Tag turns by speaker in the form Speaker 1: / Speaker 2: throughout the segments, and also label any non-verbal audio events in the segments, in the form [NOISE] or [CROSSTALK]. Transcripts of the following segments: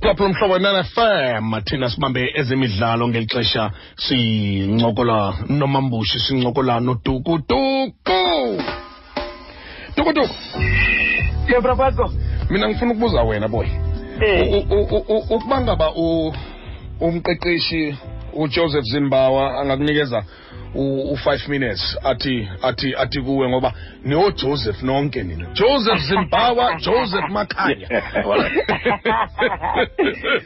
Speaker 1: phulaphula umhlobo nfm thina sibambe ezemidlalo ngeli xesha sincokola nomambushi sincokola nodukuduku. Dukuduku.
Speaker 2: Yebrapatso
Speaker 1: mina ngifuna ukubuza wena boy.
Speaker 2: Eh.
Speaker 1: Ukuba ngaba umqeqeshi ujoseph zimbawa angakunikeza u- u-five minutes athi athi athi kuwe ngoba niwojoseph nonke nina. Joseph zimbawa joseph makhanya. [LAUGHS]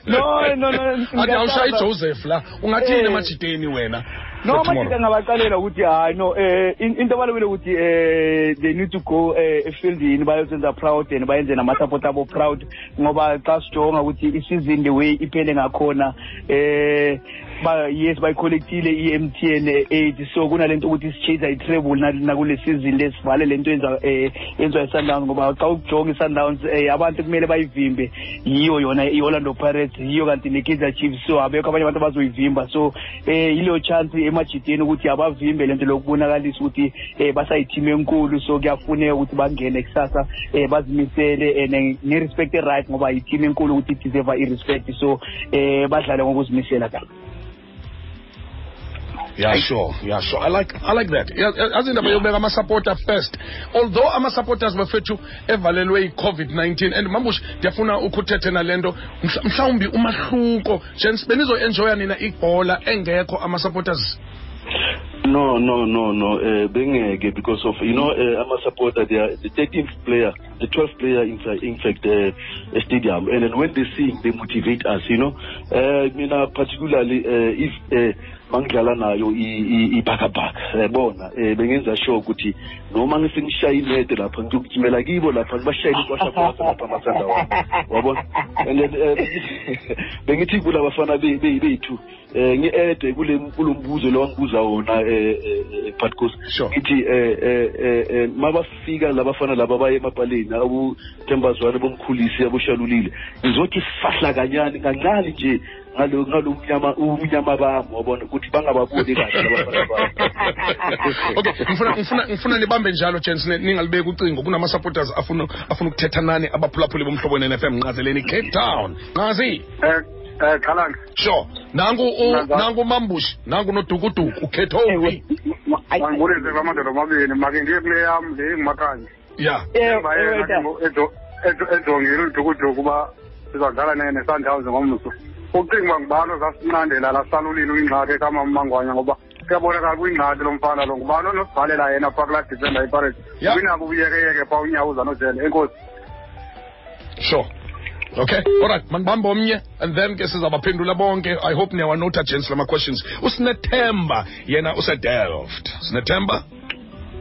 Speaker 2: No, no, no,
Speaker 1: athi awushayi joseph la ungathini
Speaker 2: Eh.
Speaker 1: emajiteni wena
Speaker 2: no
Speaker 1: for tomorrow?
Speaker 2: majida ngabaqalela ukuthi hayi no eh in- into abalulekile ukuthi eh they need to go eh efieldini bayosenza proud and bayenze nama-support abo proud ngoba xa sijonga ukuthi isizini the way iphele ngakhona eh ba yes bayicollectile i-mtn eight. So kunalento ukuthi sichase i-treble na- nakule season lesivale lento yenza eh yenziwa i-sundowns ngoba xa ukujonga i-sundowns eh abantu kumele bayivimbe. Yiyo yona i-orlando pirates yiyo kanti ne-kaizer chiefs. So abekho abanye abantu abazoyivimba. So eh yileyo chance emajiteni ukuthi abavimbe lento lokubonakalisa ukuthi eh basayithime enkulu. So kuyafuneka ukuthi bangene kusasa eh bazimisele and ne-respect right ngoba yithime enkulu ukuthi deserve i-respect. So eh badlale ngokuzimisela kanje
Speaker 1: Yeah, sure. Yeah, sure. I like I like that. Yeah, as in the yobeka ama supporter first. Although ama supporters bafethu evalelwe i-COVID-19 and mamush ndiyafuna ukuthethe nalento mhla- mhlawumbi umahluko gents benizo enjoya nina ibhola engekho ama supporters
Speaker 3: No, no, no, no. Uh, bengeke because of you know uh, I'm a supporter. They are the 13th player, the 12th player in, fact- in fact uh, a stadium, and then when they sing, they motivate us. You know, uh, mina particularly uh, if uh, mangidlala nayo i- i- ibhakabhaka yabona. Eh bengenza sure ukuthi noma ngisengishaya inede lapha ngizokugijimela kibo lapha ngibashayele ikwasha kwasa lapha amasandawa wabona and then eh, [LAUGHS] bengithi kula bafana be- be- bethu eh ngi-ede kule kulombuzo lo wangibuza wona eh eh, Patcos
Speaker 1: Sure.
Speaker 3: ngithi eh eh eh, eh mabafika labafana laba baye emapaleni abuthembazwane bomkhulisi aboshalulile ngizothi sifahla kanyani kancane nje ngalo ngalo umnyama umnyama bami? Wabona ukuthi bangababoni kahle [LAUGHS]
Speaker 1: okay ngifuna ngifuna ngifuna nibambe njalo Jensen ne- ningalibeki ucingo. Kunama supporters afuna afuna ukuthetha nani abaphulaphuli bomhlobo ne-FM nqazeleni Cape Town. Ngazi
Speaker 4: Eh khalanga Xhalanga
Speaker 1: sure. Nangu u-
Speaker 4: Nangu-
Speaker 1: mambushi nangu nodukuduku ukhetho uphi
Speaker 4: mangibulise kwamadoda amabini make ngiye kule yam le ngumakhanye
Speaker 1: yeah
Speaker 4: emba yena uba sizadlala nesundowns ngomso ucinga uba ngubani ozasinandela lasalulile uyingxaki kamamangwanya ngoba kuyabonakala kwingxaki lo mfana lo ngubani onosivalela yena phaa kulaa defender ipareti kwinabo ubuyekeyeke phaa unyawuza nojele enkosi
Speaker 1: Sure. Okay. All right. Manibambe omnye and then ke sizabaphendula bonke. I hope niyawanota gents lama questions. Usinethemba yena usedelft. Sinethemba?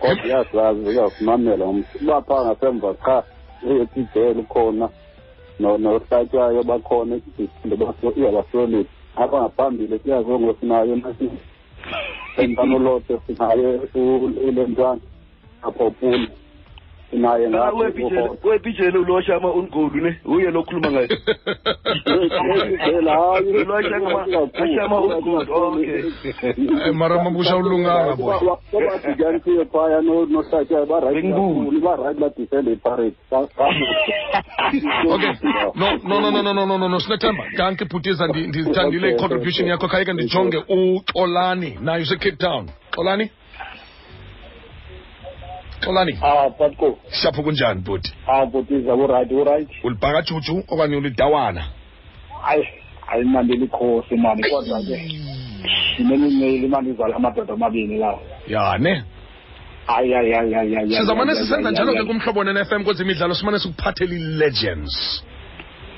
Speaker 5: kodwa iyazazi uyasimamela uba phaa ngasemva qha eyotijela ukhona nohlatyayo bakhona iyabahlonipha apha ngaphambili siyazongo sinayo [LAUGHS] emfanolote sinayo ule ntwana apho pula naye ah,
Speaker 3: wepijele ulosha ama ungolu ne? Uye lokhuluma ngayo
Speaker 1: ulosha ama ungolu okay. mara mabusha ulunganga
Speaker 5: boyabadikanisiwe phaya nosatya
Speaker 3: barayiulu
Speaker 5: barayithi badisende iparade
Speaker 1: okay. No no no no no no no no sinethemba. Kanti putiza ndithandile
Speaker 5: contribution
Speaker 1: yakho khayeke ndijonge uxolani naye usecape town. Xolani? xolani
Speaker 5: ah patko
Speaker 1: siyapho kunjani bhuti?
Speaker 5: Ah bhuti zakurayit uright
Speaker 1: ulibhakajuju okanye ulidawana?
Speaker 5: Hayi hayi mani likhosi mani kodwa ke ndinemimeyili mani izala amadoda amabini lawo ya ne
Speaker 1: sizamane sisenza njalo ke kumhlobo nen-fm kwezemidlalo simane sikuphathela i-legends.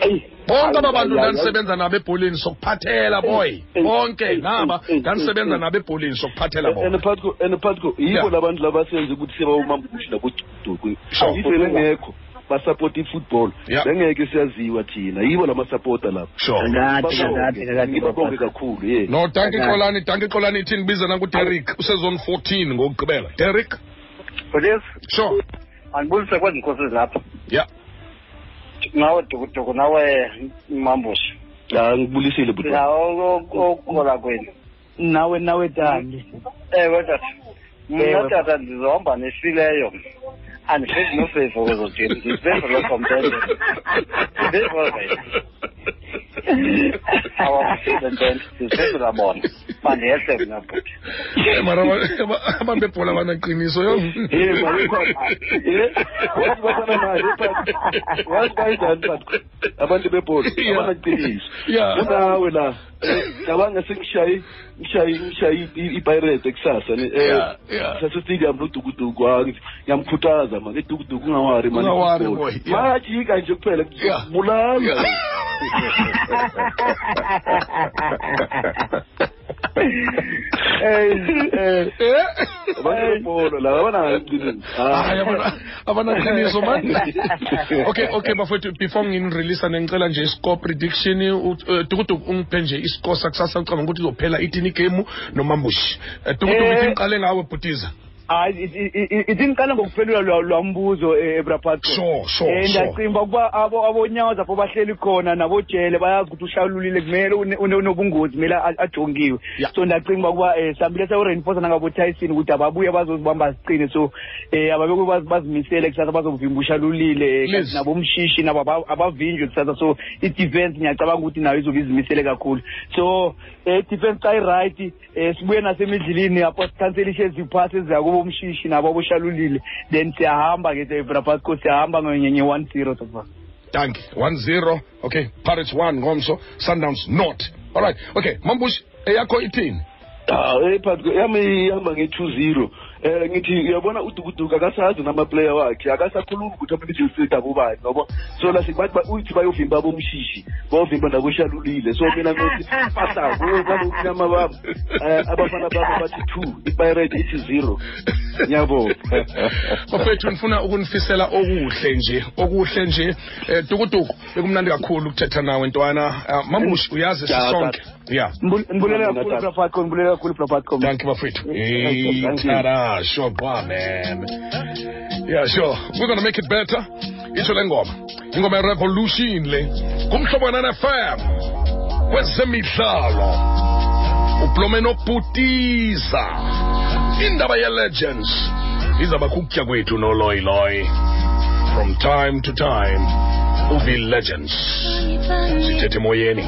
Speaker 1: Eyi bonke aba bantu ndandisebenza nabo ebholeni sokuphathela boy. Bonke naba ndandisebenza nabo ebholeni sokuphathela
Speaker 3: boyandiphatho yibo labantu labasenza ukuthi sebawumambushi naboduku ayivele ngekho basapota i-football. Bengeke siyaziwa thina yibo lamasapota
Speaker 2: laphoibabonke
Speaker 3: kakhulu ye.
Speaker 1: No
Speaker 2: danki
Speaker 1: xolani danki xolani ithini biza nanguderrick usezon fourteen ngokugqibela.
Speaker 4: Derrick
Speaker 1: sure.
Speaker 4: Andibulise kwezi nkhosi lapha ya
Speaker 1: yeah.
Speaker 4: Nawe dukuduku nawe mambushi.
Speaker 3: Ah, ngibulisile bhuti
Speaker 4: Nawo okukola kwenu.
Speaker 2: nawe nawe tandi
Speaker 4: Ewe tata. Mna
Speaker 2: Ewe.
Speaker 4: tata ndizohamba nesileyo. Andifezi nofevo kwezo timu. Ndifevo lokompende. Ndifevo wena. Awafile ntente. Ndifevo labona. Mandiyehle mina bhuti.
Speaker 1: Eh, mara aba- aba- abantu bebhola banaqiniso yo
Speaker 3: ye wathi bafana naye but wathi bayinjani but abantu bebhola
Speaker 1: Yeah.
Speaker 3: abanaqiniso
Speaker 1: Yeah.
Speaker 3: unawe la eh, [COUGHS] cabanga sengishaye ngishaye ngishaye i- ipirate kusasa ne eh,
Speaker 1: Yeah, yeah.
Speaker 3: sasestadium nodukuduku ah, ngithi, ngiyamkhuthaza mani idukuduku ungawari mani
Speaker 1: Ungawari,
Speaker 3: football.
Speaker 1: boy, yeah.
Speaker 3: majika nje kuphela
Speaker 1: Yeah.
Speaker 3: bulala [LAUGHS] [LAUGHS]
Speaker 1: abanaqiniso man okay okay bafowethu before nginireleasa nengicela nje i-score prediction u- eh, dukuduku ungiphe nje i-score sakusasa ucabanga ukuthi izophela ithini igemu nomambushi Eh, dukuduku
Speaker 2: Eh.
Speaker 1: ithi ngiqale ngawe bhutiza
Speaker 2: hayi ithi ngiqala ngokuphelula lwa- lwambuzo ebrapatco
Speaker 1: Sure, sure,
Speaker 2: um
Speaker 1: sure.
Speaker 2: ndiyacimba ukuba abo abonyawo zapho bahleli khona nabojele bayazi ukuthi ushawululile kumele une- une- unobungozi kumele a- ajongiwe
Speaker 1: Yeah.
Speaker 2: so ndiyacimba ukuba um sambile sewureinforce nangabotyson ukuthi ababuye bazozibamba zicine so um ababeke baz- bazimisele kusasa bazovimba ushalulile
Speaker 1: Please.
Speaker 2: nabomshishi nabo aba- abavinjwe kusasa so i-defense ngiyacabanga ukuthi nayo izobe izimisele kakhulu so um defense xa i-right um sibuye nasemidlilini apho sikhanselishe ziphasi eziya kubo umshishi nabo aboshalulile then siyahamba ke evrapasco siyahamba nge-one zero sofa
Speaker 1: danke 1-0 okay pirates 1 ngomso sundowns not. All right okay mambushi eyakho ithini?
Speaker 3: Ah, eh yami ihamba nge-two zero. Eh ngithi uyabona udukuduku akasazi namaplayer wakhe akasakhulumi ukuthi ama-midfield abobani ngoba so la sibathi ba- uthi bayovimba abomshishi bayovimba naboshalulile so mina ngothi pasako banokunyama babo. Um abafana babo bathi two ipirate ithi zero. Ngiyabonga
Speaker 1: bafethu ndifuna ukunifisela okuhle nje okuhle nje. Eh dukuduku bekumnandi kakhulu ukuthetha nawe ntwana. Ah, mambushi uyazi sisonke yeah.
Speaker 3: Ndibulela
Speaker 2: kakhulu
Speaker 1: kula platform ndibulela make it better. Itsho le ngoma. Ingoma ye-revolution le. Kumhlobo wenanfm wezemidlalo uplomeni indaba yelegends. Izabakho ukutya kwethu noloyiloyi from time to time uvi legends sithethe emoyeni.